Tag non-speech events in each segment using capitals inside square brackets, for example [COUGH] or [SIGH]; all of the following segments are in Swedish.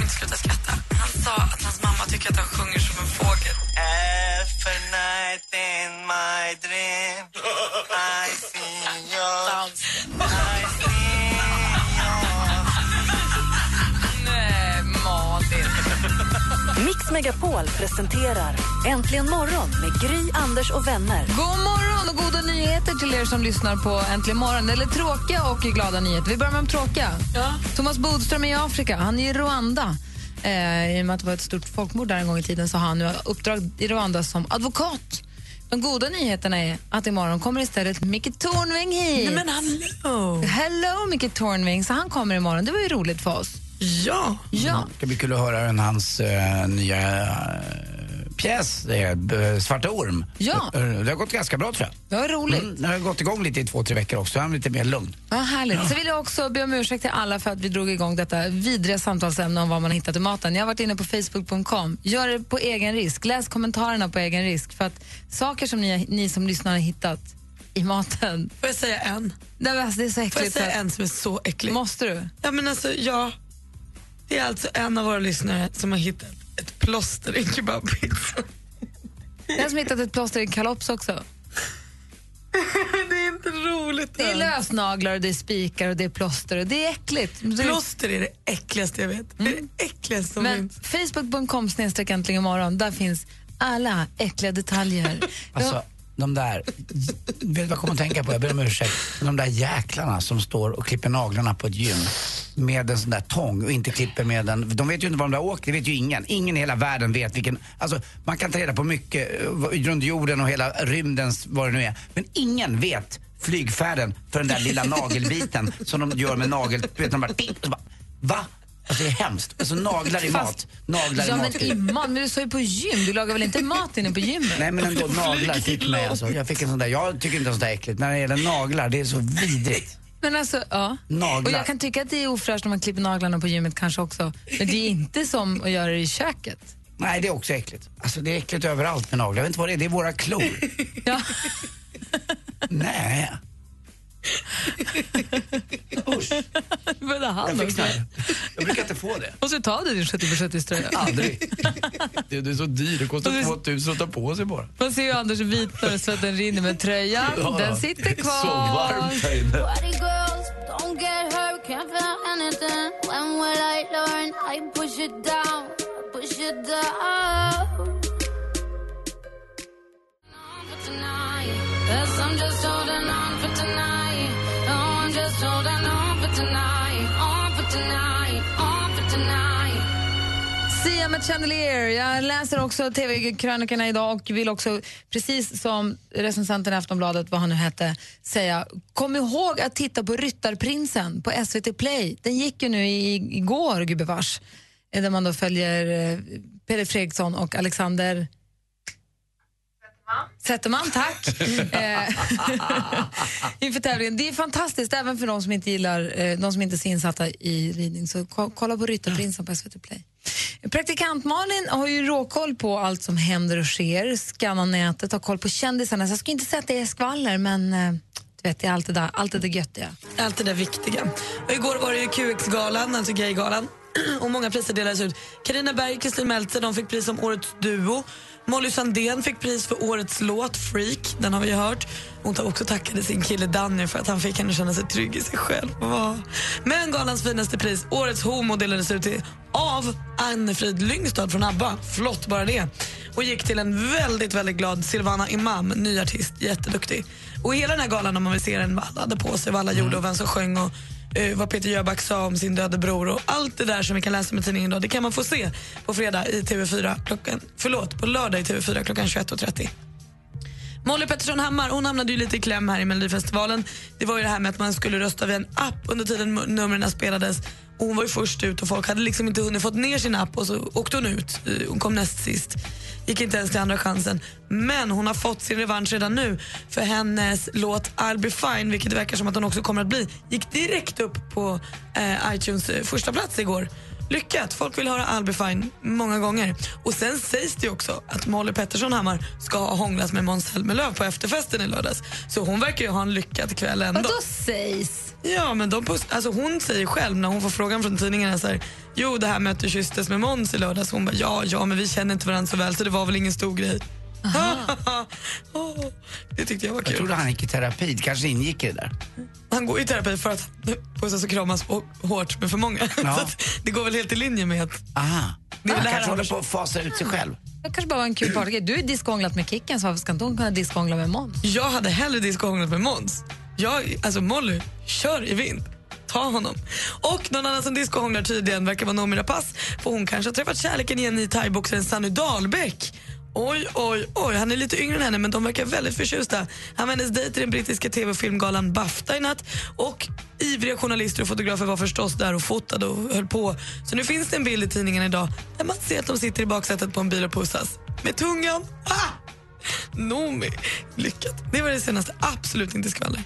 liksom inte sluta skratta. Han sa att hans mamma tycker att han sjunger som en fågel. Megapol presenterar Äntligen morgon med Gry, Anders och vänner. God morgon och goda nyheter till er som lyssnar på Äntligen morgon. Eller tråkiga och glada nyheter. Vi börjar med de tråkiga. Thomas Bodström är i Afrika. Han är i Rwanda. Eh, I och med att det var ett stort folkmord där en gång i tiden så har han nu uppdrag i Rwanda som advokat. De goda nyheterna är att imorgon kommer istället Micke Tornving hit. Men hallå! Hello Micke Tornving, så han kommer imorgon. Det var ju roligt för oss. Ja. Ja. Det ska bli kul att höra en hans eh, nya eh, pjäs, det är, eh, Svarta Orm. Ja. Det har gått ganska bra tror jag. Det var roligt. Mm, det har gått igång lite i två, tre veckor också. Han är lite mer lugn. Ja, härligt. Så vill jag också be om ursäkt till alla för att vi drog igång detta vidriga samtalsämne om vad man hittat i maten. Jag har varit inne på facebook.com. Gör det på egen risk. Läs kommentarerna på egen risk. För att saker som ni, ni som lyssnar har hittat i maten, Får jag säga en? det är, alltså, det är så Får jag äckligt. säga en som är så äcklig? Måste du? Ja, men alltså, ja. Det är alltså en av våra lyssnare som har hittat ett plåster i kebabpizzan. Den som hittat ett plåster i en kalops också. [LAUGHS] det är inte roligt. Det är lösnaglar, och det är spikar och det är plåster och det är äckligt. Plåster är det äckligaste jag vet. Det är det äckligaste som Men finns. facebook.com snedstreck äntligen imorgon, där finns alla äckliga detaljer. Alltså, de där, vet du vad jag kommer att tänka på? Jag ber om ursäkt. De där jäklarna som står och klipper naglarna på ett gym med en sån där tång och inte klipper med den. De vet ju inte var de där åker, det vet ju ingen. Ingen i hela världen vet vilken... Alltså, man kan ta reda på mycket eh, runt jorden och hela rymdens, vad det nu är. Men ingen vet flygfärden för den där lilla nagelbiten som de gör med nagel... Vet de bara, ting, och så bara, va? Alltså det är hemskt. Alltså naglar i mat. Naglar ja i men mat. i mat, men du sa ju på gym, du lagar väl inte mat inne på gymmet? Nej men ändå [LAUGHS] naglar fick mig alltså. Jag fick en sån där, jag tycker inte sånt där är äckligt. När det gäller naglar, det är så vidrigt. Men alltså, ja. Naglar. Och jag kan tycka att det är ofräscht när man klipper naglarna på gymmet kanske också. Men det är inte som att göra det i köket. Nej det är också äckligt. Alltså det är äckligt överallt med naglar. Jag vet inte vad det är, det är våra klor. Ja. Nej. Usch, jag fick här. Jag brukar inte få det. Och så tar du din 70 på 70 tröja. Aldrig. [LAUGHS] Det, det är så dyrt, det kostar 2000 att ta på sig bara. Man ser ju Anders vit när svetten rinner med tröjan. Ja, Den sitter kvar. Så varmt här inne. 'cause I'm just holding on for tonight. Med Chandelier. Jag läser också tv-krönikorna idag och vill också, precis som recensenten i Aftonbladet, vad han nu hette, säga kom ihåg att titta på Ryttarprinsen på SVT Play. Den gick ju nu i, igår, gubevars, eh, där man då följer eh, Peder Fredriksson och Alexander Zetterman, tack. [LAUGHS] Eh, [LAUGHS] Inför tävlingen. Det är fantastiskt, även för de som inte gillar, de som inte är insatta i ridning. Så ko- kolla på Ryttarprinsen på SVT Play. Praktikant Malin har ju råkoll på allt som händer och sker, skannar nätet, har koll på kändisarna. Så jag skulle inte säga att det är skvaller, men eh, du vet, det är allt det där, allt det där göttiga. Allt det där viktiga. Och igår var det ju QX-galan, alltså Gaygalan. [CLEARS THROAT] Och många priser delades ut. Karina Berg och Kristin Meltzer de fick pris som Årets duo. Molly Sandén fick pris för Årets låt, Freak. Den har vi hört. Hon tar också tackade sin kille Danny för att han fick henne känna sig trygg i sig själv. Wow. Men galans finaste pris, Årets homo, delades ut till, av Anne-Frid Lyngstad från ABBA. Flott bara det. Och gick till en väldigt, väldigt glad Silvana Imam, ny artist, jätteduktig. Och hela den här galan, om man vill se den, vad alla hade på sig, vad alla gjorde och vem som sjöng och eh, vad Peter Jöback sa om sin döde bror och allt det där som vi kan läsa med tidningen idag, det kan man få se på fredag i TV4 klockan, förlåt, på lördag i TV4 klockan 21.30. Molly Pettersson Hammar hon hamnade ju lite i kläm här i Melodifestivalen. Det var ju det här med att man skulle rösta via en app under tiden numren spelades. Och hon var ju först ut och folk hade liksom inte hunnit fått ner sin app och så åkte hon ut. Eh, hon kom näst sist. Gick inte ens till andra chansen. Men hon har fått sin revansch redan nu för hennes låt I'll be fine, vilket det verkar som att hon också kommer att bli, gick direkt upp på eh, iTunes eh, första plats igår. Lyckat! Folk vill höra I'll be fine många gånger. Och sen sägs det också att Molly Pettersson Hammar ska ha hånglat med Måns Zelmerlöw på efterfesten i lördags. Så hon verkar ju ha en lyckad kväll ändå. Vadå sägs? Ja, men de alltså hon säger själv när hon får frågan från tidningarna så här, jo det här med att du kysstes med Måns i lördags. Hon bara, ja, ja, men vi känner inte varandra så väl så det var väl ingen stor grej. [LAUGHS] Det tyckte jag var Jag kul. trodde han gick i terapi, det kanske ingick i det där. Han går i terapi för att pussas och kramas och hårt med för många. Ja. [LAUGHS] Så det går väl helt i linje med att... Aha. Det är han det här kanske håller på att fasa ut sig själv. Det kanske bara var en kul partygrej. Du är diskhånglat med Kicken, så varför ska inte hon kunna diskhångla med Måns? Jag hade hellre discohånglat med Måns. Jag, alltså Molly, kör i vind. Ta honom. Och någon annan som discohånglar tydligen verkar vara Noomi Rapace för hon kanske har träffat kärleken igen i thaiboxaren Sanny Dahlbäck. Oj, oj, oj. Han är lite yngre än henne men de verkar väldigt förtjusta. Han var hennes dejt i den brittiska tv och filmgalan Bafta i natt och ivriga journalister och fotografer var förstås där och fotade och höll på. Så nu finns det en bild i tidningen idag där man ser att de sitter i baksätet på en bil och pussas. Med tungan. Ah! Noomi, lyckat. Det var det senaste. Absolut inte skvaller.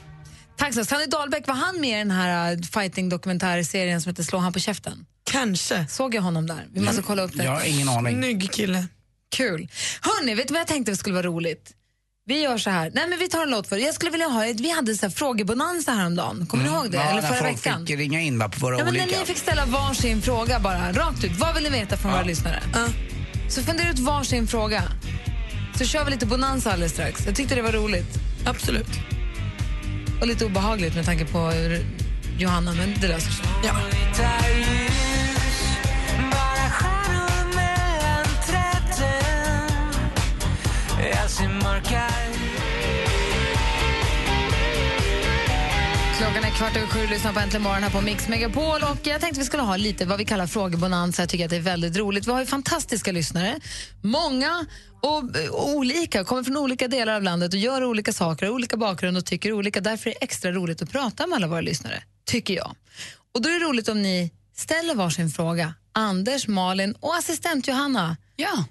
Tack så Sanny Dahlbäck, var han med i den här uh, fighting-dokumentärserien som heter Slå han på käften? Kanske. Såg jag honom där? Vi måste kolla upp det. Jag har ingen aning. Snygg kille. Kul. Hörni, vet du vad jag tänkte skulle vara roligt? Vi gör så här. Nej, men vi tar en låt för Jag skulle vilja ha, vi hade så här frågebonanza häromdagen. Kommer ni ihåg det? Ja, Eller förra folk veckan? fick ringa in va, på våra Ja, men när olika. ni fick ställa varsin fråga bara, rakt ut. Vad vill ni veta från våra lyssnare? Så fundera ut varsin fråga. Så kör vi lite bonanza alldeles strax. Jag tyckte det var roligt. Absolut. Och lite obehagligt med tanke på Johanna, men det löser sig. Ja. Kvart över sju, lyssnar på Äntligen morgon här på Mix Megapol. Och jag tänkte vi skulle ha lite vad vi kallar frågebonanza. Jag tycker att det är väldigt roligt. Vi har ju fantastiska lyssnare. Många och, och olika, kommer från olika delar av landet och gör olika saker, har olika bakgrund och tycker olika. Därför är det extra roligt att prata med alla våra lyssnare, tycker jag. Och då är det roligt om ni ställer varsin fråga. Anders, Malin och assistent Johanna. Ja.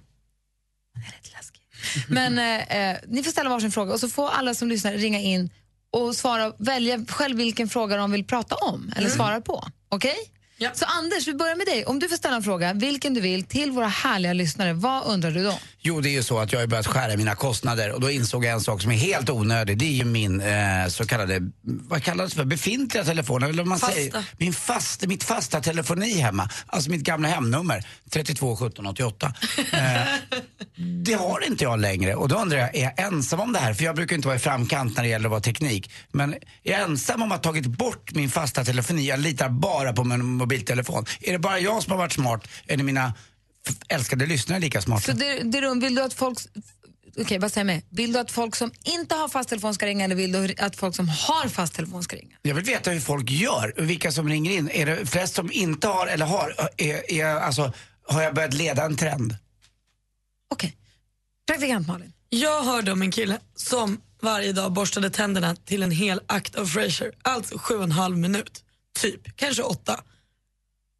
Men eh, eh, ni får ställa varsin fråga och så får alla som lyssnar ringa in och svara, välja själv vilken fråga de vill prata om eller svara på. Okej? Så Anders, vi börjar med dig. Om du får ställa en fråga, vilken du vill, till våra härliga lyssnare, vad undrar du då? Jo, det är ju så att jag har börjat skära mina kostnader och då insåg jag en sak som är helt onödig. Det är ju min eh, så kallade, vad kallas det för, befintliga telefon? Eller man Fasta. säger. Min fasta, mitt fasta telefoni hemma. Alltså mitt gamla hemnummer, 32 17 88. Eh, det har inte jag längre och då undrar jag, är jag ensam om det här? För jag brukar inte vara i framkant när det gäller att vara teknik. Men är jag ensam om att ha tagit bort min fasta telefoni? Jag litar bara på min mobiltelefon. Är det bara jag som har varit smart? Är mina f- älskade lyssnare lika smarta? Så det, det, vill du att folk... Okej, vad säger jag med? Vill du att folk som inte har fast telefon ska ringa eller vill du att folk som har fast telefon ska ringa? Jag vill veta hur folk gör, vilka som ringer in. Är det flest som inte har eller har? Är, är, alltså, har jag börjat leda en trend? Praktikant Malin. Jag hörde om en kille som varje dag borstade tänderna till en hel akt av Frasier. Alltså sju och en halv minut. Typ, kanske åtta.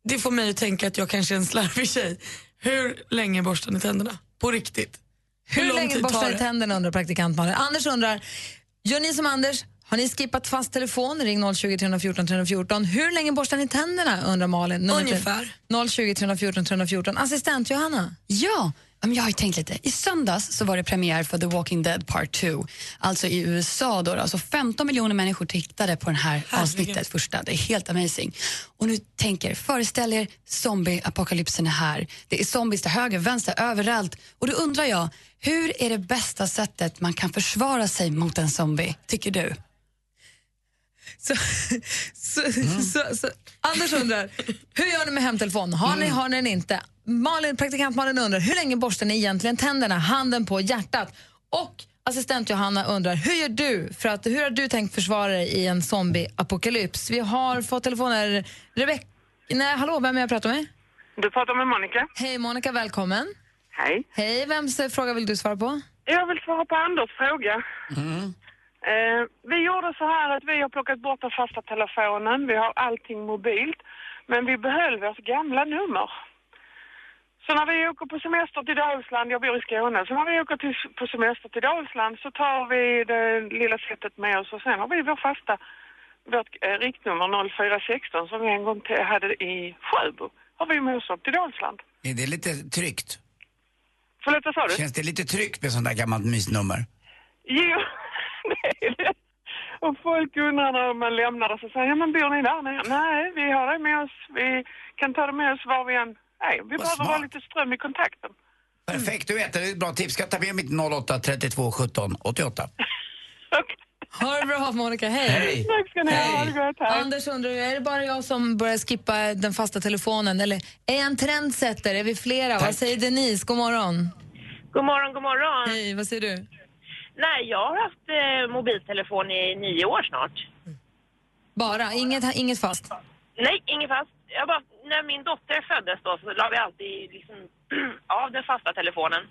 Det får mig att tänka att jag kanske är en slarvig tjej. Hur länge borstar ni tänderna? På riktigt? Hur, lång länge borstar tar ni tänderna undrar praktikant Malin. Anders undrar, gör ni som Anders? Har ni skippat fast telefon? Ring 020 314 314. Hur länge borstar ni tänderna undrar Malin. Nummer Ungefär. 020 314 314. Assistent Johanna. Ja, jag har tänkt lite. I söndags så var det premiär för The Walking Dead Part 2. Alltså i USA då. Alltså 15 miljoner människor tittade på den här avsnittet första. Det är helt amazing. Och nu tänker, föreställ er zombie-apokalypsen är här. Det är zombies till höger, vänster, överallt. Och då undrar jag, hur är det bästa sättet man kan försvara sig mot en zombie, tycker du? Så, så, så, så, Anders undrar, hur gör ni med hemtelefon? Har ni, har ni den inte? Malin, praktikant Malin undrar, hur länge borstar ni egentligen tänderna? Handen på hjärtat. Och assistent Johanna undrar, hur gör du? För att, hur har du tänkt försvara dig i en zombie-apokalyps? Vi har fått telefoner. Rebecka, nej hallå, vem är jag pratar med? Du pratar med Monica. Hej Monica, välkommen. Hej. Hej, vems fråga vill du svara på? Jag vill svara på Anders fråga. Eh, vi gjorde så här att vi har plockat bort den fasta telefonen. Vi har allting mobilt. Men vi behöll vårt gamla nummer. Så när vi åker på semester till Dalsland, jag bor i Skåne, så när vi åker till, på semester till Dalsland så tar vi det lilla sättet med oss och sen har vi vår fasta, vårt eh, riktnummer 0416 som vi en gång hade i Sjöbo, har vi med oss upp till Dalsland. Är det lite tryggt? Förlåt, vad sa du? Känns det lite tryggt med sånt där gammalt mysnummer? Jo, [LAUGHS] det. Och folk undrar när man lämnar det så säger ja men bor ni där nere? Nej, vi har det med oss. Vi kan ta det med oss var vi än är. Vi behöver vara lite ström i kontakten. Perfekt, du vet det. är ett bra tips. Ska ta med mitt 08 32 17 88? Ha det bra Monica, hej. Hej. Tack ska ni ha, ha det gott. Hej. Anders undrar, är det bara jag som börjar skippa den fasta telefonen eller är jag en trendsetter? Är vi flera? Vad säger Denise? God morgon. God morgon, god morgon. Hej, vad säger du? Nej, jag har haft eh, mobiltelefon i nio år snart. Bara? Inget, inget fast? Nej, inget fast. Jag bara, när min dotter föddes då så la vi alltid liksom [CLEARS THROAT] av den fasta telefonen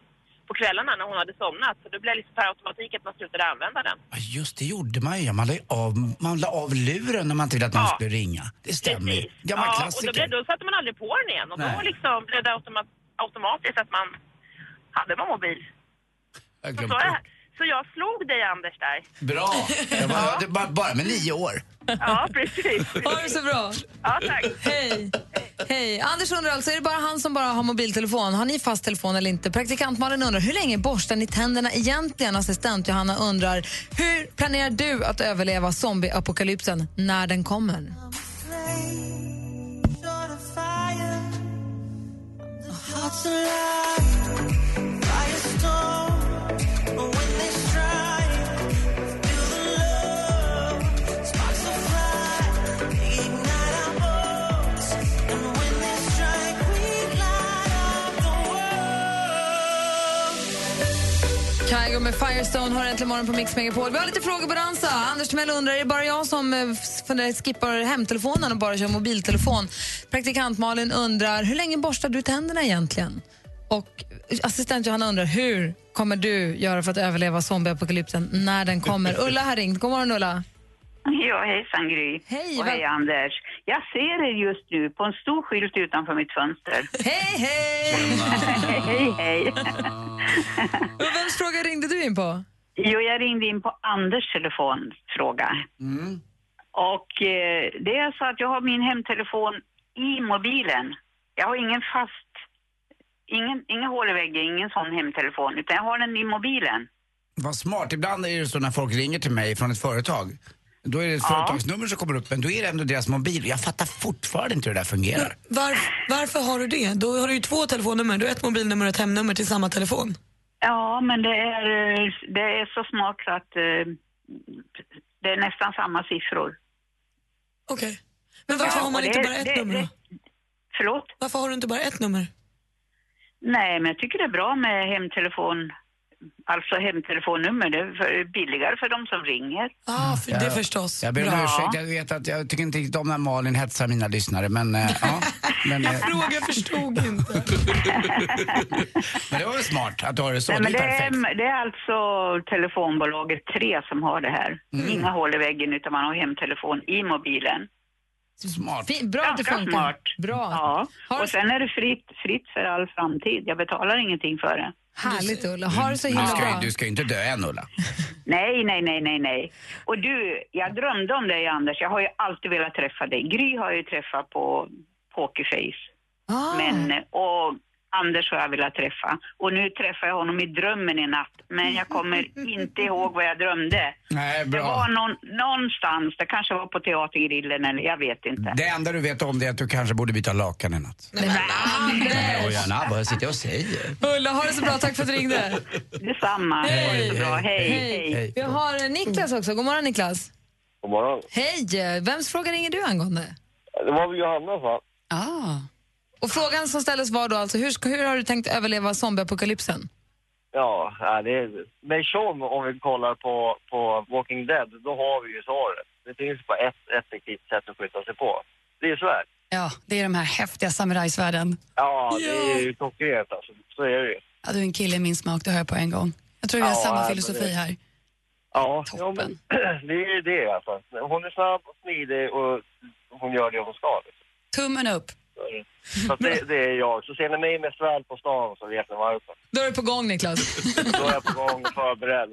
på kvällarna när hon hade somnat. Så det blev liksom per automatik att man slutade använda den. Ja, just det gjorde man ju. Man la, av, man la av luren när man inte ville att någon skulle ringa. Det stämmer ju. Gammal ja, och klassiker. då, blev, då satte man aldrig på den igen och då Nej. liksom blev det automa automatiskt att man hade man mobil. Jag Så, glömde så, jag, så jag slog dig Anders där. Bra! [LAUGHS] Det var bara med nio år. Ja, precis. [LAUGHS] Ha det så bra. Ja, tack. Hej. Hej. Anders undrar alltså, är det bara han som bara har mobiltelefon? Har ni fast telefon eller inte? Praktikant Malin undrar, hur länge borstar ni tänderna egentligen? Assistent Johanna undrar, hur planerar du att överleva zombieapokalypsen när den kommer? Kygo med Firestone har äntligen morgon på Mix Megapol. Vi har lite frågor på dansa. Anders Timell undrar, är det bara jag som eh, funderar, skippar hemtelefonen och bara kör mobiltelefon? Praktikant Malin undrar, hur länge borstar du tänderna egentligen? Och assistent Johanna undrar, hur kommer du göra för att överleva zombieapokalypsen när den kommer? [LAUGHS] Ulla har ringt. God morgon Ulla. [LAUGHS] Ja, hejsan Gry. Hej, och hej Anders. Jag ser er just nu på en stor skylt utanför mitt fönster. [LAUGHS] Hej, hej! [LAUGHS] hej, hej. Och vems fråga ringde du in på? Jo, jag ringde in på Anders telefonfråga. Och eh, det är så att jag har min hemtelefon i mobilen. Jag har ingen fast, ingen, inga hål i väggen, ingen sån hemtelefon, utan jag har den i mobilen. Vad smart. Ibland är det så när folk ringer till mig från ett företag. Då är det ett Ja. företagsnummer som kommer upp, men då är det ändå deras mobil. Jag fattar fortfarande inte hur det där fungerar. Var, varför har du det? Då har du ju två telefonnummer. Du har ett mobilnummer och ett hemnummer till samma telefon. Ja, men det är, det är så smart så att eh, det är nästan samma siffror. Okej. Men varför Ja, har man inte det- bara ett det- nummer då? Förlåt? Varför har du inte bara ett nummer? Nej, men jag tycker det är bra med hemtelefon, alltså hemtelefonnummer. Det är billigare för de som ringer. Ah, för det förstås. Jag ber om ursäkt, jag vet att jag tycker inte riktigt om när Malin hetsar mina lyssnare, men eh, ja. [LAUGHS] Men, eh, Jag förstod inte. [LAUGHS] men det var väl smart att du har det så, Nej, det men är det, är, det är alltså telefonbolaget 3 som har det här. Mm. Inga hål i väggen utan man har hemtelefon i mobilen. Smart. Fin, bra att det funkar. smart. Bra. Ja. Och sen är det fritt, fritt för all framtid. Jag betalar ingenting för det. Härligt Ulla. Ha det så Du himla ska, ju- bra. du ska ju inte dö än Ulla. Nej, nej, nej, nej, nej. Och du, jag drömde om dig Anders. Jag har ju alltid velat träffa dig. Gry har jag ju träffat på Pokerface. Ah. Men, och Anders har jag velat träffa. Och nu träffar jag honom i drömmen i natt. Men jag kommer inte ihåg vad jag drömde. Nej, Det bra. var någon, någonstans, det kanske var på Teatergrillen eller jag vet inte. Det enda du vet om det är att du kanske borde byta lakan i natt. Nej, men Anders! Gärna, vad jag sitter och säger. Ulla, ha det så bra. Tack för att du ringde. Detsamma. Ha det så bra. Hej, hej. Vi har Niklas också. God morgon Niklas. God morgon. Hej! Vems fråga ringer du angående? Det var väl Johanna va? Ah. Och frågan som ställdes var då alltså, hur, ska- hur har du tänkt överleva zombieapokalypsen? Ja, ja, det är, med Sean, om vi kollar på, på Walking Dead, då har vi ju svaret. Det finns bara ett effektivt sätt att skjuta sig på. Det är svärd. Ja, det är de här häftiga samurajsvärden. Ja, det är ju klockrent alltså. Så är det ju. Ja, du är en kille i min smak, det hör jag på en gång. Jag tror vi har Ja, samma filosofi det- här. Ja, ja men [CLEARS THROAT] det är ju det alltså. Hon är snabb och smidig och hon gör det hon ska. Liksom. Tummen upp. [LAUGHS] Så att det, det är jag. Så ser ni mig med svärd på stan så vet ni varför. Då är du på gång Niklas. [LAUGHS] Då är jag på gång och förberedd.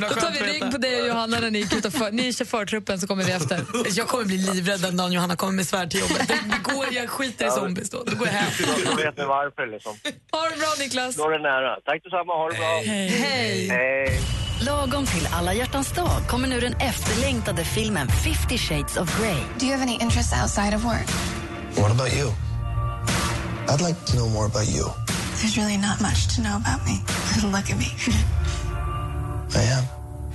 Då tar vi rygg på dig och Johanna när ni, gick ut och för, ni kör förtruppen så kommer vi efter. Jag kommer bli livrädd den dagen Johanna kommer med svärd till jobbet. Det, det går, jag skiter i zombies då. Då går jag hem. [LAUGHS] Då vet ni varför liksom. Ha det bra Niklas. Då är det nära. Tack detsamma, ha det bra. Hej. Hej. Hej. Lagom till alla hjärtans dag kommer nu den efterlängtade filmen 50 shades of Grey. Do you have any interests outside of work? What about you? I'd like to know more about you. There's really not much to know about me. [LAUGHS] Look at me. I am.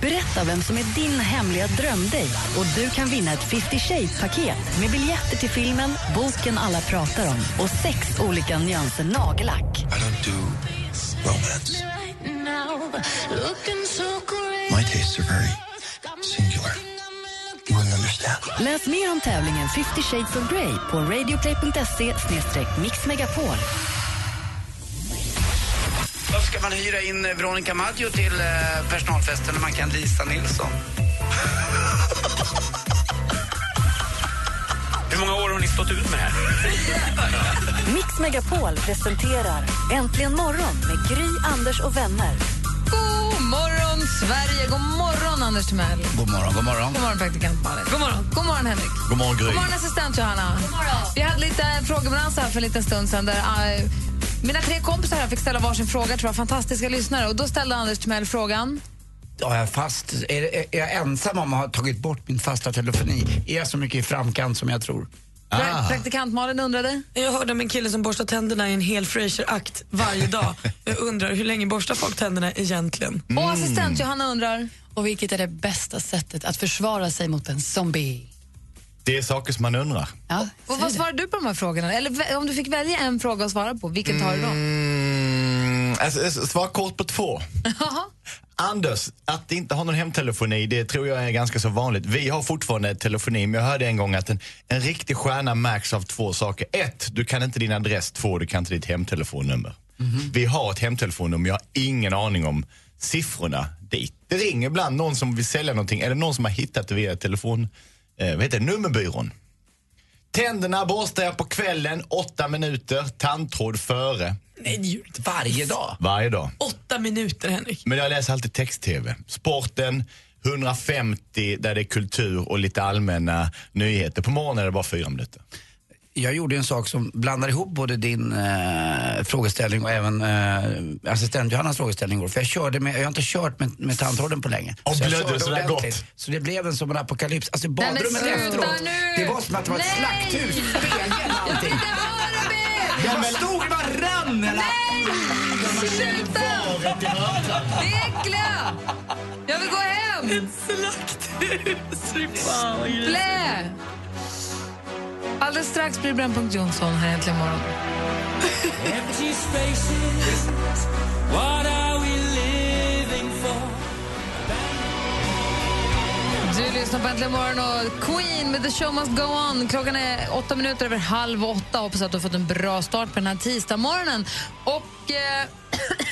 Berätta vem som är din hemliga drömdejt och du kan vinna ett 50 shades-paket med biljetter till filmen, boken alla pratar om och sex olika nyanser nagellack. I don't do romance. My tastes are very singular. You wouldn't understand. Läs mer om tävlingen 50 shades of Grey på radioplay.se mixmegapol. Varför ska man hyra in Veronica Maggio till eh, personalfesten när man kan Lisa Nilsson? [LAUGHS] Hur många år har ni stått ut med det här? [LAUGHS] Mix Megapol presenterar Äntligen morgon med Gry, Anders och vänner. Sverige! God morgon, Anders Timell. God morgon, god morgon. God morgon, praktikant Malin. God morgon. God morgon, Henrik. God morgon, Gry. God morgon, assistent Johanna. God morgon. Vi hade lite frågebalans här för en liten stund sedan där eh, mina tre kompisar här fick ställa varsin fråga till våra fantastiska lyssnare. Och då ställde Anders Timell frågan. Ja, jag är fast. Är, är är jag ensam om att ha tagit bort min fasta telefoni? Är jag så mycket i framkant som jag tror? Pra- Praktikant Malin undrade. Jag hörde om en kille som borstar tänderna i en hel Frasier-akt varje dag. [LAUGHS] Jag undrar hur länge borstar folk tänderna egentligen? Och assistent Johanna undrar. Och vilket är det bästa sättet att försvara sig mot en zombie? Det är saker som man undrar. Ja, Och vad svarar du på de här frågorna? Eller om du fick välja en fråga att svara på, vilken tar du då? Mm, alltså, svara kort på två. [LAUGHS] Anders, att inte ha någon hemtelefoni, det tror jag är ganska så vanligt. Vi har fortfarande telefoni, men jag hörde en gång att en, en riktig stjärna märks av två saker. Ett, du kan inte din adress. Två, du kan inte ditt hemtelefonnummer. Vi har ett hemtelefonnummer, jag har ingen aning om siffrorna dit. Det ringer ibland någon som vill sälja någonting, eller någon som har hittat det via telefon, eh, vad heter det, nummerbyrån. Tänderna borstar jag på kvällen, åtta minuter, tandtråd före. Nej, det gör inte. Varje dag? Varje dag. Åtta minuter, Henrik. Men jag läser alltid text-tv. Sporten, 150 där det är kultur och lite allmänna nyheter. På morgonen är det bara fyra minuter. Jag gjorde en sak som blandar ihop både din eh, frågeställning och även eh, assistent Johannas frågeställning igår. För jag körde med, jag har inte kört med, med tandtråden på länge. Och Så blödde så där gott. Så det blev en som en apokalyps. Alltså men badrummet efteråt, nu! det var som att det var ett Nej! slakthus. Spegeln allting. Jag Jag stod, bara rann! Nej! Sluta! Det är äckliga! Jag vill gå hem! Ett slakthus. Fy fan vad! Alldeles strax blir Brännpunkt Jonsson här äntligen morgon. Du lyssnar på Äntligen morgon och Queen med The Show Must Go On. Klockan är åtta minuter över halv åtta. Hoppas att du har fått en bra start på den här tisdagsmorgonen. Och eh,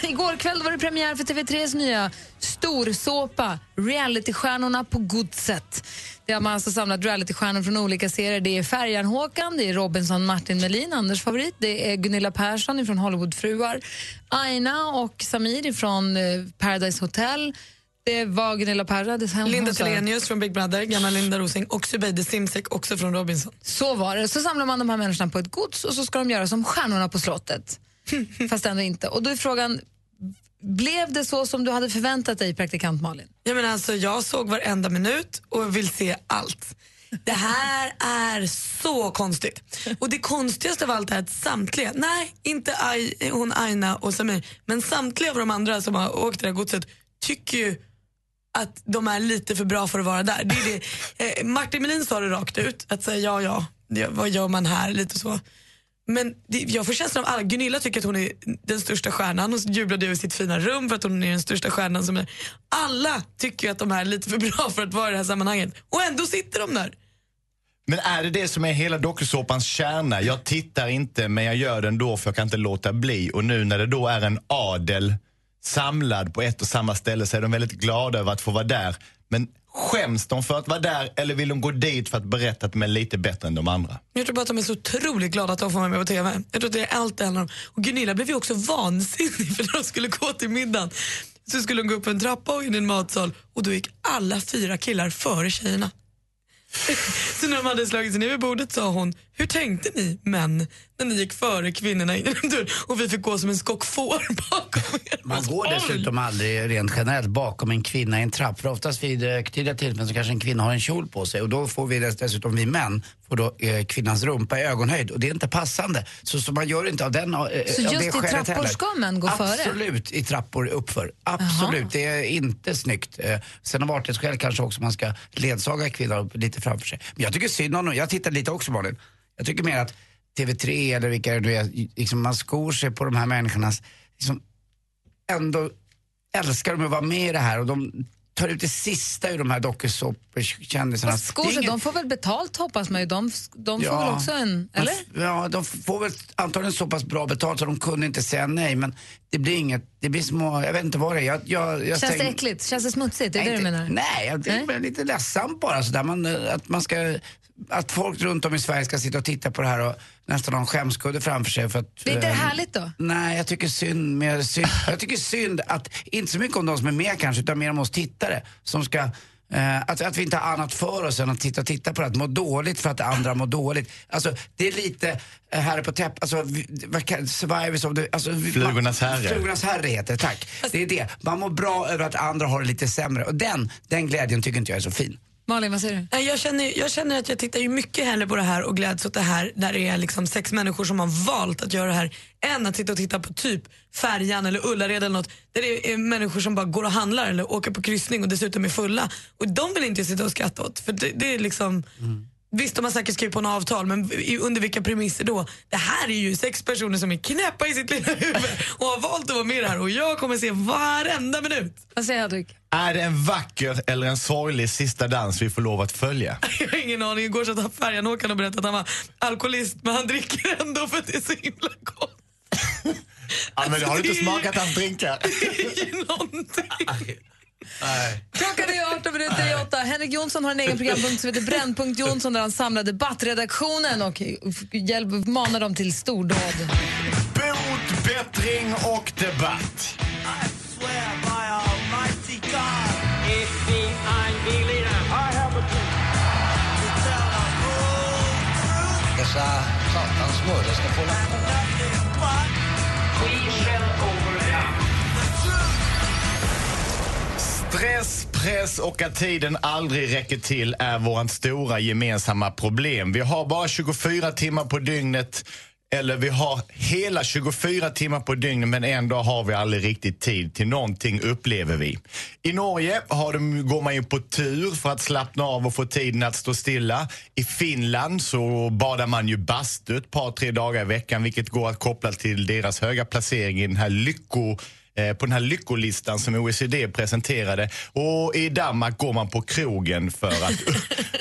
[CLEARS THROAT] igår kväll var det premiär för TV3s nya storsåpa Realitystjärnorna på godset. Har man alltså samlat realitystjärnor från olika serier. Det är Färjan-Håkan, det är Robinson Martin Melin, Anders favorit. Det är Gunilla Persson från Hollywoodfruar. Aina och Samir från eh, Paradise Hotel. Det var Gunilla Persson. Linda Telenius från Big Brother, gamla Linda Rosing och Zubeide Simsek också från Robinson. Så var det. Så samlar man de här människorna på ett gods och så ska de göra som stjärnorna på slottet. [LAUGHS] Fast ändå inte. Och då är frågan, blev det så som du hade förväntat dig, praktikant Malin? Jag, menar alltså, jag såg varenda minut och vill se allt. Det här är så konstigt. Och det konstigaste av allt är att samtliga, nej inte Aj, hon Aina och Samir, men samtliga av de andra som har åkt det här godset tycker ju att de är lite för bra för att vara där. Det är det. Eh, Martin Melin sa det rakt ut, att säga ja, ja, det, vad gör man här? Lite så. Men det, jag får känslan av alla, Gunilla tycker att hon är den största stjärnan, hon jublade över sitt fina rum för att hon är den största stjärnan som är. Alla tycker att de är lite för bra för att vara i det här sammanhanget och ändå sitter de där. Men är det det som är hela dokusåpans kärna? Jag tittar inte men jag gör det ändå för jag kan inte låta bli. Och nu när det då är en adel samlad på ett och samma ställe så är de väldigt glada över att få vara där. Men Skäms de för att vara där eller vill de gå dit för att berätta att de är lite bättre än de andra? Jag tror bara att de är så otroligt glada att de får vara med på TV. Jag tror att det är allt det handlar om. Och Gunilla blev ju också vansinnig [LAUGHS] för när de skulle gå till middagen så skulle de gå upp en trappa och in i en matsal och då gick alla fyra killar före tjejerna. Så när de hade slagit sig ner vid bordet sa hon, hur tänkte ni män när ni gick före kvinnorna in genom dörren och vi fick gå som en skock får bakom er? Man går dessutom aldrig rent generellt bakom en kvinna i en trapp. För oftast vid högtidliga tillfällen så kanske en kvinna har en kjol på sig och då får vi dess- dessutom, vi män, får då eh, kvinnans rumpa i ögonhöjd och det är inte passande. Så, så man gör inte av den eh, Så av just i trappor heller. ska män gå före? Absolut, i trappor uppför. Absolut, det är inte snyggt. Eh, Sen av artighetsskäl kanske också man ska ledsaga kvinnor upp lite framför sig. Men jag tycker synd om dem. Jag tittar lite också Malin. Jag tycker mer att TV3 eller vilka det är, liksom man skor sig på de här människornas, liksom, ändå älskar de att vara med i det här och de tar ut det sista ur de här dokusåpakändisarna. Fast skor de får väl betalt hoppas man ju. De, de får väl också en... Eller? Ja, de får väl antagligen så pass bra betalt så de kunde inte säga nej men det blir inget, det blir små, jag vet inte vad det är. Jag, jag, jag Känns det stäng- äckligt? Känns det smutsigt? Är det det du Nej, menar? inte- Nej, jag det är lite ledsamt bara sådär. Man, eh, att man ska att folk runt om i Sverige ska sitta och titta på det här och nästan ha en skämskudde framför sig för att... Blir inte det eh, härligt då? Nej, jag tycker synd, mer synd. [LAUGHS] Jag tycker synd att, inte så mycket om de som är med kanske, utan mer om oss tittare som ska eh, att, att vi inte har annat för oss än att titta, titta på det, att må dåligt för att andra mår dåligt. Alltså, det är lite eh, här på täpp, alltså, vad kan- survivors of the... Alltså, Flugornas herre. Flugornas herre heter tack. Det är det. Man mår bra över att andra har det lite sämre och den, den glädjen tycker inte jag är så fin. Malin, vad säger du? Jag känner, jag känner att jag tittar ju mycket hellre på det här och gläds åt det här där det är liksom sex människor som har valt att göra det här än att sitta och titta på typ Färjan eller Ullared eller något där det är människor som bara går och handlar eller åker på kryssning och dessutom är fulla. Och de vill inte sitta och skratta åt för det, det är liksom Visst, de har säkert skrivit på en avtal, men under vilka premisser då? Det här är ju sex personer som är knäppa i sitt lilla huvud och har valt att vara med det här och jag kommer se varenda minut. Vad säger Hedvig? Är det en vacker eller en sorglig sista dans vi får lov att följa? [LAUGHS] Jag har ingen aning. Igår satt färjan-åkaren och berättade att han var alkoholist men han dricker ändå för att det är så himla gott. Ja, men har du inte smakat hans drinkar? [LAUGHS] Klockan är 18 minuter i 8. Henrik Jonsson har en egen programpunkt som heter Brännpunkt Jonsson där han samlar debattredaktionen och hjälper, manar dem till stordåd. Bot, bättring och debatt. Stress, press och att tiden aldrig räcker till är vårt stora gemensamma problem. Vi har bara 24 timmar på dygnet eller vi har hela 24 timmar på dygnet men ändå har vi aldrig riktigt tid till någonting upplever vi. I Norge har de, går man ju på tur för att slappna av och få tiden att stå stilla. I Finland så badar man ju bastu ett par, tre dagar i veckan vilket går att koppla till deras höga placering i den här lycko på den här lyckolistan som OECD presenterade. Och i Danmark går man på krogen för att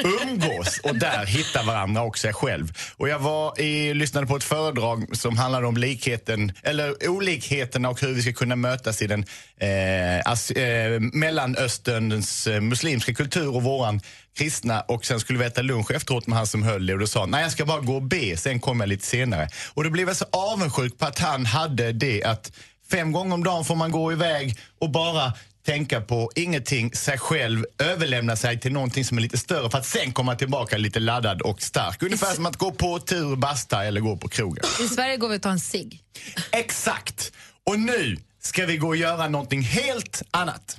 [LAUGHS] umgås och där hitta varandra och sig själv. Och jag var i, lyssnade på ett föredrag som handlade om likheten, eller olikheterna och hur vi ska kunna mötas i den eh, as, eh, Mellanösterns eh, muslimska kultur och våran kristna och sen skulle vi äta lunch efteråt med han som höll det och då sa nej jag ska bara gå och be, sen kommer jag lite senare. Och då blev jag så avundsjuk på att han hade det att Fem gånger om dagen får man gå iväg och bara tänka på ingenting, sig själv, överlämna sig till någonting som är lite större för att sen komma tillbaka lite laddad och stark. Ungefär som att gå på tur, basta eller gå på krogen. I Sverige går vi och tar en cigg. Exakt! Och nu ska vi gå och göra någonting helt annat.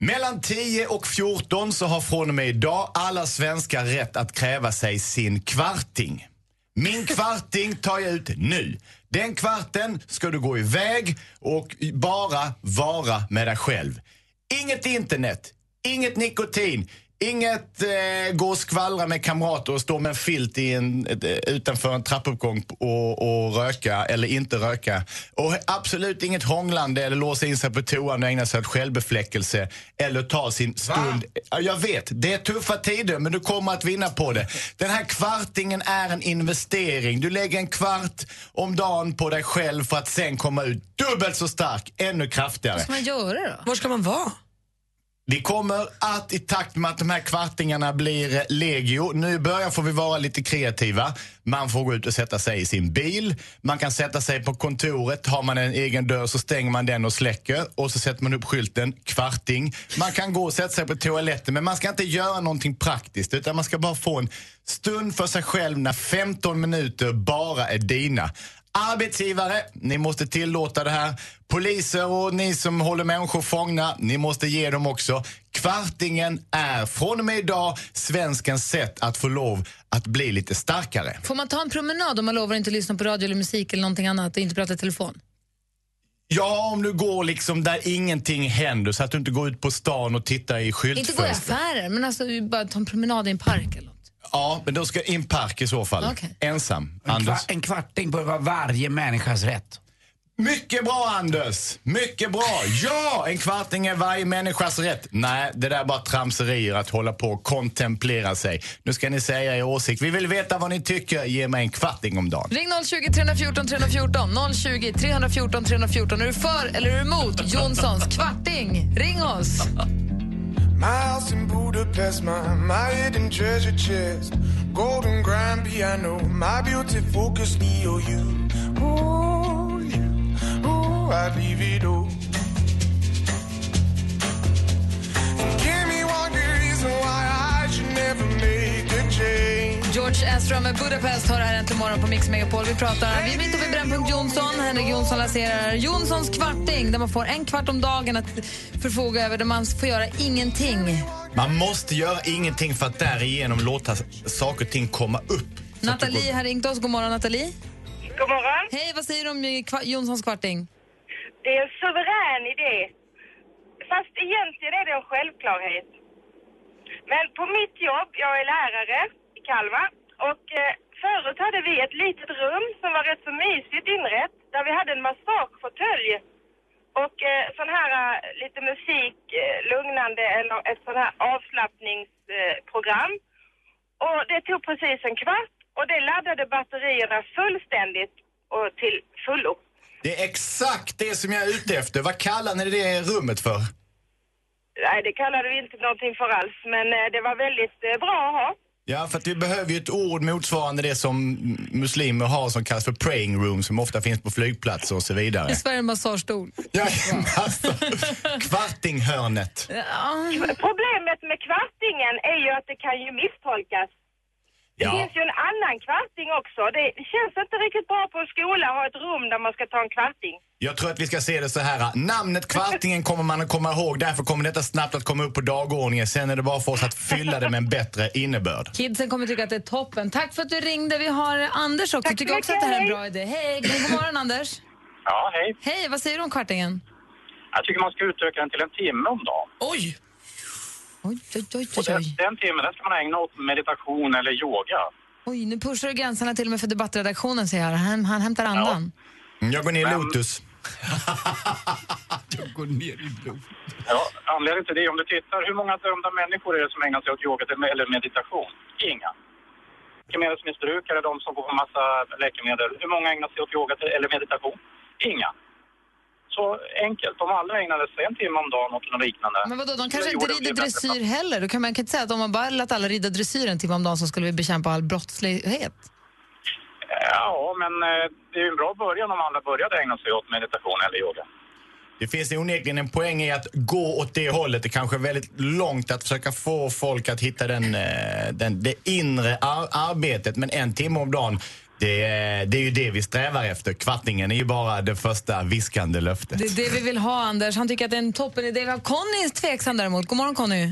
Mellan 10 och 14 så har från och med idag alla svenskar rätt att kräva sig sin kvarting. Min kvarting tar jag ut nu. Den kvarten ska du gå iväg och bara vara med dig själv. Inget internet, inget nikotin, inget eh, gå och skvallra med kamrater och stå med en filt i en, eh, utanför en trappuppgång och, och röka eller inte röka. Och absolut inget hånglande eller låsa in sig på toan och ägna sig åt självbefläckelse eller ta sin stund. Ja, Jag vet, det är tuffa tider men du kommer att vinna på det. [LAUGHS] Den här kvartingen är en investering. Du lägger en kvart om dagen på dig själv för att sen komma ut dubbelt så stark, ännu kraftigare. Vad ska man göra då? Var ska man vara? Vi kommer att i takt med att de här kvartingarna blir eh, legio. Nu i början får vi vara lite kreativa. Man får gå ut och sätta sig i sin bil. Man kan sätta sig på kontoret. Har man en egen dörr så stänger man den och släcker. Och så sätter man upp skylten kvarting. Man kan gå och sätta sig på toaletten men man ska inte göra någonting praktiskt utan man ska bara få en stund för sig själv när 15 minuter bara är dina. Arbetsgivare, ni måste tillåta det här. Poliser och ni som håller människor fångna, ni måste ge dem också. Kvartingen är från och med idag svenskens sätt att få lov att bli lite starkare. Får man ta en promenad om man lovar att inte lyssna på radio eller musik eller någonting annat och inte prata i telefon? Ja, om du går liksom där ingenting händer så att du inte går ut på stan och tittar i Inte gå i skyltfönster. affärer, men alltså bara ta en promenad i en park eller. Ja, men då ska in park i så fall. Okej. Ensam. En, Anders? kva- en kvarting bör vara varje människas rätt. Mycket bra Anders! Mycket bra! Ja, en kvarting är varje människas rätt. Nej, det där är bara tramserier att hålla på och kontemplera sig. Nu ska ni säga er åsikt. Vi vill veta vad ni tycker. Ge mig en kvarting om dagen. Ring 020 314 314. 020 314 314. Är du för eller är du emot Jonssons kvarting? Ring oss! My house in Budapest, my, my hidden treasure chest. Golden grand piano, my beauty focus, me or you. Ooh, you, ooh, I'd leave it all. Ezra med Budapest har här äntligen morgon på Mix Megapol. Vi pratar, vi är mitt uppe i Brännpunkt Jonsson. Henrik Jonsson lanserar Jonssons kvarting där man får en kvart om dagen att förfoga över där man får göra ingenting. Man måste göra ingenting för att därigenom låta saker och ting komma upp. Nathalie har ringt oss. God morgon Nathalie. God morgon. Hej, vad säger du om kva- Jonssons kvarting? Det är en suverän idé. Fast egentligen är det en självklarhet. Men på mitt jobb, jag är lärare i Kalmar, och eh, förut hade vi ett litet rum som var rätt så mysigt inrett, där vi hade en massagefåtölj och eh, sån här eh, lite musik, eh, lugnande eller ett sån här avslappningsprogram. och det tog precis en kvart och det laddade batterierna fullständigt och till fullo. Det är exakt det som jag är ute efter. Vad kallar ni det rummet för? Nej, det kallade vi inte någonting för alls, men eh, det var väldigt eh, bra att ha. Ja, för att vi behöver ju ett ord motsvarande det som muslimer har som kallas för praying room som ofta finns på flygplatser och så vidare. I Sverige en massagestol. Ja, [LAUGHS] alltså, kvartinghörnet. Problemet med kvartingen är ju att det kan ju misstolkas. Det Ja. finns ju en annan kvarting också. Det, det känns inte riktigt bra på en skola att ha ett rum där man ska ta en kvarting. Jag tror att vi ska se det så här. Namnet Kvartingen kommer man att komma ihåg. Därför kommer detta snabbt att komma upp på dagordningen. Sen är det bara för oss att fylla det med en bättre innebörd. Kidsen kommer tycka att det är toppen. Tack för att du ringde. Vi har Anders också. Tack Tycker också att det här är en bra idé. Hej, god morgon Anders. Ja, hej. Hej, vad säger du om kvartingen? Jag tycker man ska utöka den till en timme om dagen. Oj! Oj, oj, oj, Och den, den timmen den ska man ägna åt meditation eller yoga. Oj, nu pushar du gränserna till och med för debattredaktionen ser jag. här. Han, han hämtar andan. Mm, Jag går ner i Lotus. [LAUGHS] Jag går ner i blod. Ja, anledningen till det, om du tittar, hur många dömda människor är det som ägnar sig åt yoga eller meditation? Inga. Läkemedelsmissbrukare, de som går på massa läkemedel, hur många ägnar sig åt yoga eller meditation? Inga. Så enkelt, om alla ägnade sig en timme om dagen åt något liknande. Men vadå, de kanske inte rider bättre dressyr heller. Då kan man kan inte säga att om man bara lät alla rida dressyr en timme om dagen så skulle vi bekämpa all brottslighet. Ja, men eh, det är ju en bra början om alla började ägna sig åt meditation eller yoga. Det finns onekligen en poäng i att gå åt det hållet. Det kanske är väldigt långt att försöka få folk att hitta den, eh, den, det inre ar arbetet. Men en timme om dagen, det, är- det är ju det vi strävar efter. Kvartingen är ju bara det första viskande löftet. Det är det vi vill ha, Anders. Han tycker att det är en toppen idé. Conny är tveksam däremot. God morgon, Conny.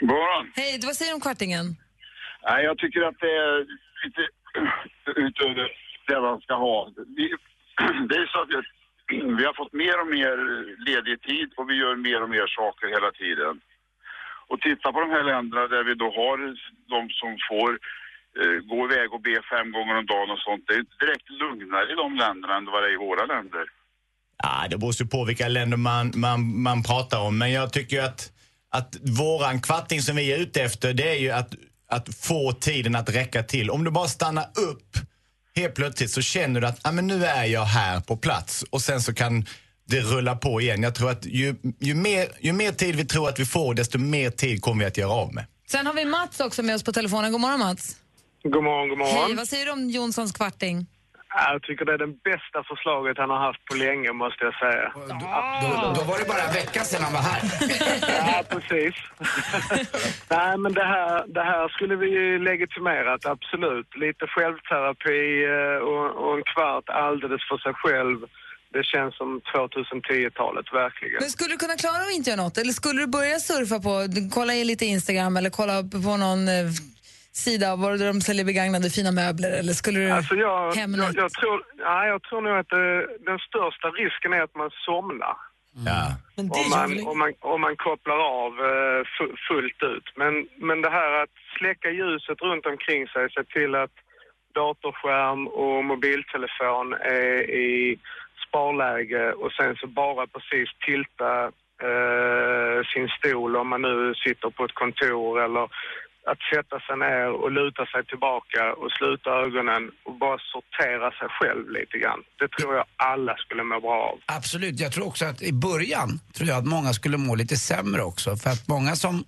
God morgon. Hej, vad säger du om kvartingen? Nej, jag tycker att det är lite utöver det man ska ha. Vi, det är så att vi, vi har fått mer och mer ledig tid och vi gör mer och mer saker hela tiden. Och titta på de här länderna där vi då har de som får gå iväg och be fem gånger om dagen och sånt. Det är direkt lugnare i de länderna än vad det är i våra länder. Ja, det beror ju på vilka länder man, man, man pratar om. Men jag tycker ju att, att våran kvarting som vi är ute efter, det är ju att, att få tiden att räcka till. Om du bara stannar upp helt plötsligt så känner du att ah, men nu är jag här på plats. Och sen så kan det rullar på igen. Jag tror att ju, ju, mer, ju mer tid vi tror att vi får, desto mer tid kommer vi att göra av med. Sen har vi Mats också med oss på telefonen. God morgon Mats. God morgon, god morgon. Hej, vad säger du om Jonssons kvarting? Jag tycker det är det bästa förslaget han har haft på länge, måste jag säga. Då, då var det bara en vecka sedan han var här. [LAUGHS] Ja, precis. [LAUGHS] Nej, men det här, det här skulle vi ju legitimerat, absolut. Lite självterapi eh, och, och en kvart alldeles för sig själv. Det känns som 2010-talet, verkligen. Men skulle du kunna klara att inte göra något? Eller skulle du börja surfa på, kolla i lite Instagram eller kolla på någon eh, sida var där de säljer begagnade fina möbler? Eller skulle du Alltså jag, Hemnet? jag, jag, tror, ja, jag tror nog att eh, den största risken är att man somnar. Ja. Om man, om, man, om man kopplar av eh, fu- fullt ut. Men, men det här att släcka ljuset runt omkring sig, se till att datorskärm och mobiltelefon är i sparläge och sen så bara precis tilta eh, sin stol om man nu sitter på ett kontor eller att sätta sig ner och luta sig tillbaka och sluta ögonen och bara sortera sig själv lite grann. Det tror jag alla skulle må bra av. Absolut, jag tror också att i början tror jag att många skulle må lite sämre också. För att många som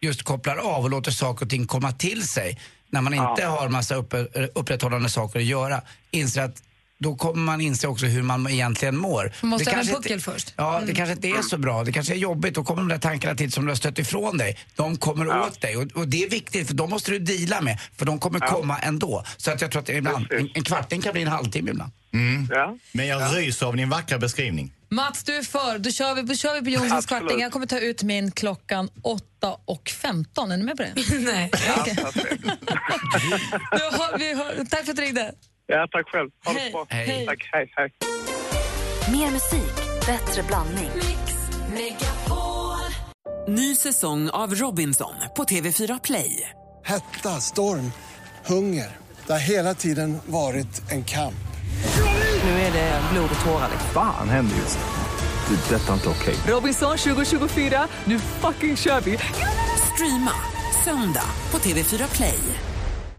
just kopplar av och låter saker och ting komma till sig när man inte har massa upp, upprätthållande saker att göra, inser att då kommer man inse också hur man egentligen mår. Man måste Det ha en puckel inte, först. Ja, det Mm. kanske inte är så bra. Det kanske är jobbigt. Då kommer de där tankarna till som du har stött ifrån dig. De kommer åt dig. Och, och det är viktigt, för de måste du deala med. För de kommer komma ändå. Så att jag tror att det ibland, en, en kvarting kan bli en halvtimme ibland. Mm. Men jag ryser av din vackra beskrivning. Mats, du är för. Då kör vi, då kör vi på Jonssons kvarting. Jag kommer ta ut min klockan 8 och 15. Är ni med på det? [LAUGHS] Nej. [LAUGHS] Då har vi, har- tack för att du ringde. Ja, tack själv. Ha Hej. det bra. Hej. Tack, hej, hej. Mer musik, bättre blandning. Ny säsong av Robinson på TV4 Play. Hetta, storm, hunger. Det har hela tiden varit en kamp. Nu är det blod och tårar. Fan händer just nu. Det. är Detta är inte okej. Robinson 2024, nu fucking kör vi! Streama söndag på TV4 Play.